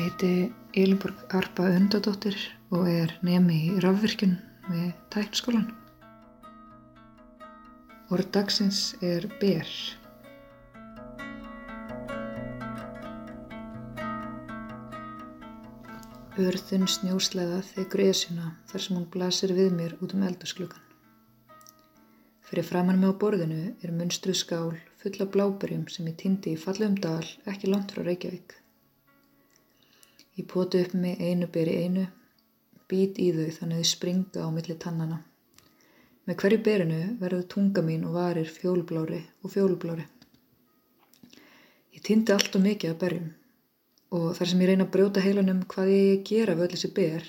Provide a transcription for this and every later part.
Ég heiti Elinborg Arpa Undadóttir og er nemi í rafvirkjun við tæknskólan. Orð dagsins er ber. Örðun snjóslega þegur esuna þar sem hún blasir við mér út um eldursklukan. Fyrir framann með á borðinu er munstruð skál full af bláberjum sem ég týndi í fallum dal ekki langt frá Reykjavík. Ég poti upp mig einu beri einu, být í þau þannig þau springa á milli tannana. Með hverju berinu verður tunga mín og varir fjólublári og fjólublári. Ég týndi allt og mikið af berjum og þar sem ég reyna að brjóta heilanum hvað ég gera við öll þessi ber,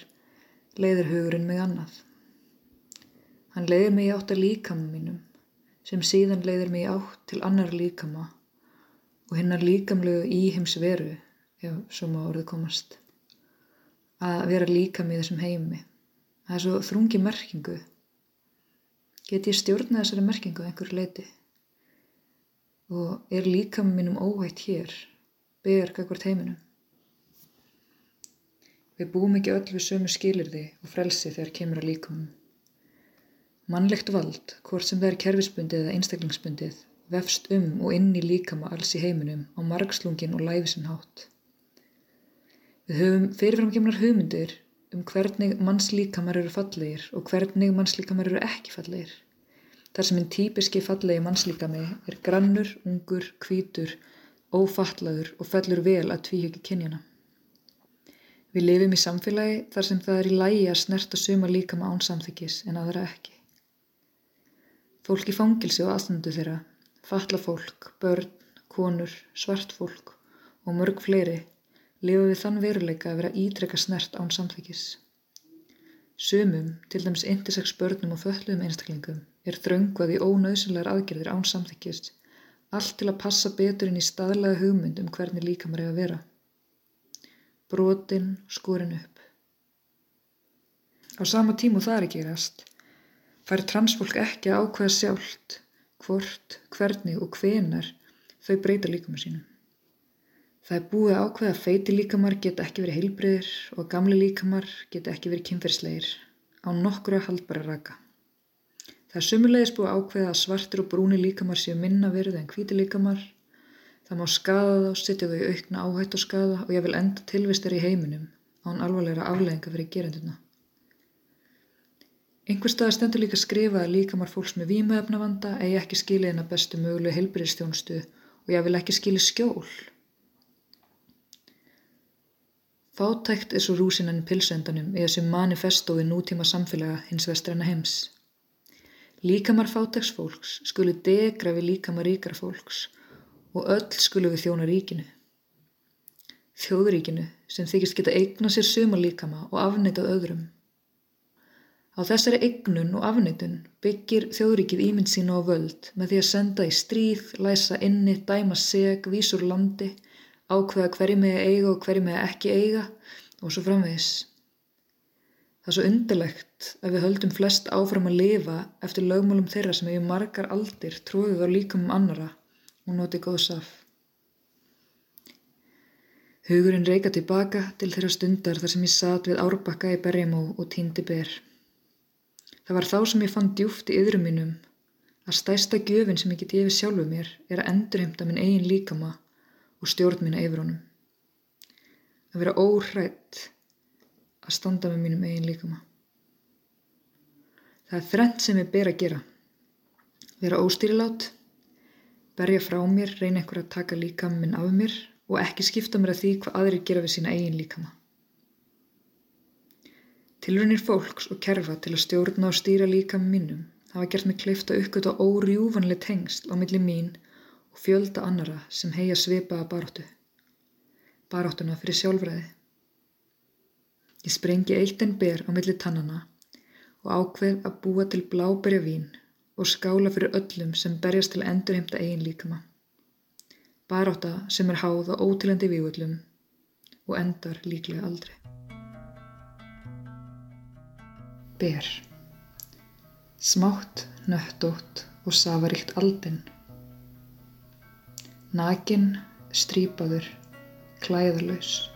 leiðir hugurinn mig annað. Hann leiðir mig átt að líkama mínum, sem síðan leiðir mig átt til annar líkama og hinnar líkamlegu íhims veru, ef svo má orðið komast. Að vera líkam í þessum heimi. Það er svo þrungi merkingu. Get ég stjórnað þessari merkingu einhver leiti? Og er líkam mínum óvægt hér, ber kakvart heiminum? Við búum ekki öll við sömu skilirði og frelsi þegar kemur að líkamum. Mannlegt vald, hvort sem það er kerfisbundið eða einstaklingsbundið, vefst um og inn í líkama alls í heiminum á margslungin og læfisinhátt. Við höfum fyrirframkemnar hugmyndir um hvernig mannslíkamar eru fallegir og hvernig mannslíkamar eru ekki fallegir. Þar sem einn típiski fallegi mannslíkami er grannur, ungur, kvítur, ófallagur og fellur vel að tvíhjöki kynjana. Við lifum í samfélagi þar sem það er í lægi að snerta suma líkama án samþykkis en aðra ekki. Fólk í fangilsi og aðstandu þeirra, fatla fólk, börn, konur, svart fólk og mörg fleiri lifa við þann veruleika að vera ítrekka snert án samþykkis. Sumum, til dæmis intersex börnum og föllum einstaklingum, er þröngvað í ónauðsynlegar aðgerðir án samþykkis, allt til að passa betur inn í staðlega hugmynd um hvernig líkamar er að vera brotin, skorin upp. Á sama tíma og það er ekki rast, fær transfólk ekki að ákveða sjálft, hvort, hvernig og hvenar þau breyta líkamar sínum. Það er búið að ákveða að feiti líkamar geta ekki verið heilbreyðir og gamli líkamar geta ekki verið kynferðslegir á nokkru að haldbara raka. Það er sumulegis búið að ákveða að svartir og brúni líkamar séu minna verið en hvíti líkamar Það má skada þá, setja þau í aukna áhætt og skada og ég vil enda tilvistar í heiminum án alvarlegra aflegginga fyrir gerenduna. Einhver stað stendur líka skrifað að líkamar fólks með výmöfnavanda eigi ekki skilið en að bestu mögulegu heilbyrðistjónustu og ég vil ekki skilið skjól. Fátækt er svo rúsinan pilsendanum í þessu manifestói nútíma samfélaga hins vestræna heims. Líkamar fátæks fólks skulu degra við líkamar ríkara fólks og öll skulum við þjóna ríkinu. Þjóðuríkinu sem þykist geta eigna sér sumalíkama og afneitað öðrum. Á þessari eignun og afneitun byggir þjóðuríkið ímynd sína á völd með því að senda í stríð, læsa inni, dæma seg, vísur landi, ákveða hverju með eiga og hverju með ekki eiga og svo framvegis. Það er svo undirlegt að við höldum flest áfram að lifa eftir lögmálum þeirra sem hefur margar aldir tróðið á líkamum annara og noti góðs af. Hugurinn reyka tilbaka til þeirra stundar þar sem ég satt við árbakka í berjamó og týndi ber. Það var þá sem ég fann djúft í yðrum mínum að stæsta gjöfin sem ég get yfir sjálfu mér er að endurheimta minn eigin líkama og stjórn mína yfir honum. Að vera óhrætt að standa með mínum eigin líkama. Það er þrennt sem ég ber að gera. Vera óstýrilát berja frá mér, reyna einhver að taka líkam minn af mér og ekki skipta mér að því hvað aðrir gera við sína eigin líkama. Tilrunir fólks og kerfa til að stjórna og stýra líkam minnum hafa gert mig kleift að uppgöta órjúvanlega tengsl á milli mín og fjölda annara sem heia svipaða baróttu. Baróttuna fyrir sjálfræði. Ég sprengi eitt en ber á milli tannana og ákveð að búa til bláberja vín og skála fyrir öllum sem berjast til að endurheimta eigin líkama. Baráta sem er háð á ótilandi vígullum og endar líklega aldrei. Ber Smátt, nöttótt og safaríkt aldinn. Nakin, strípaður, klæðalös.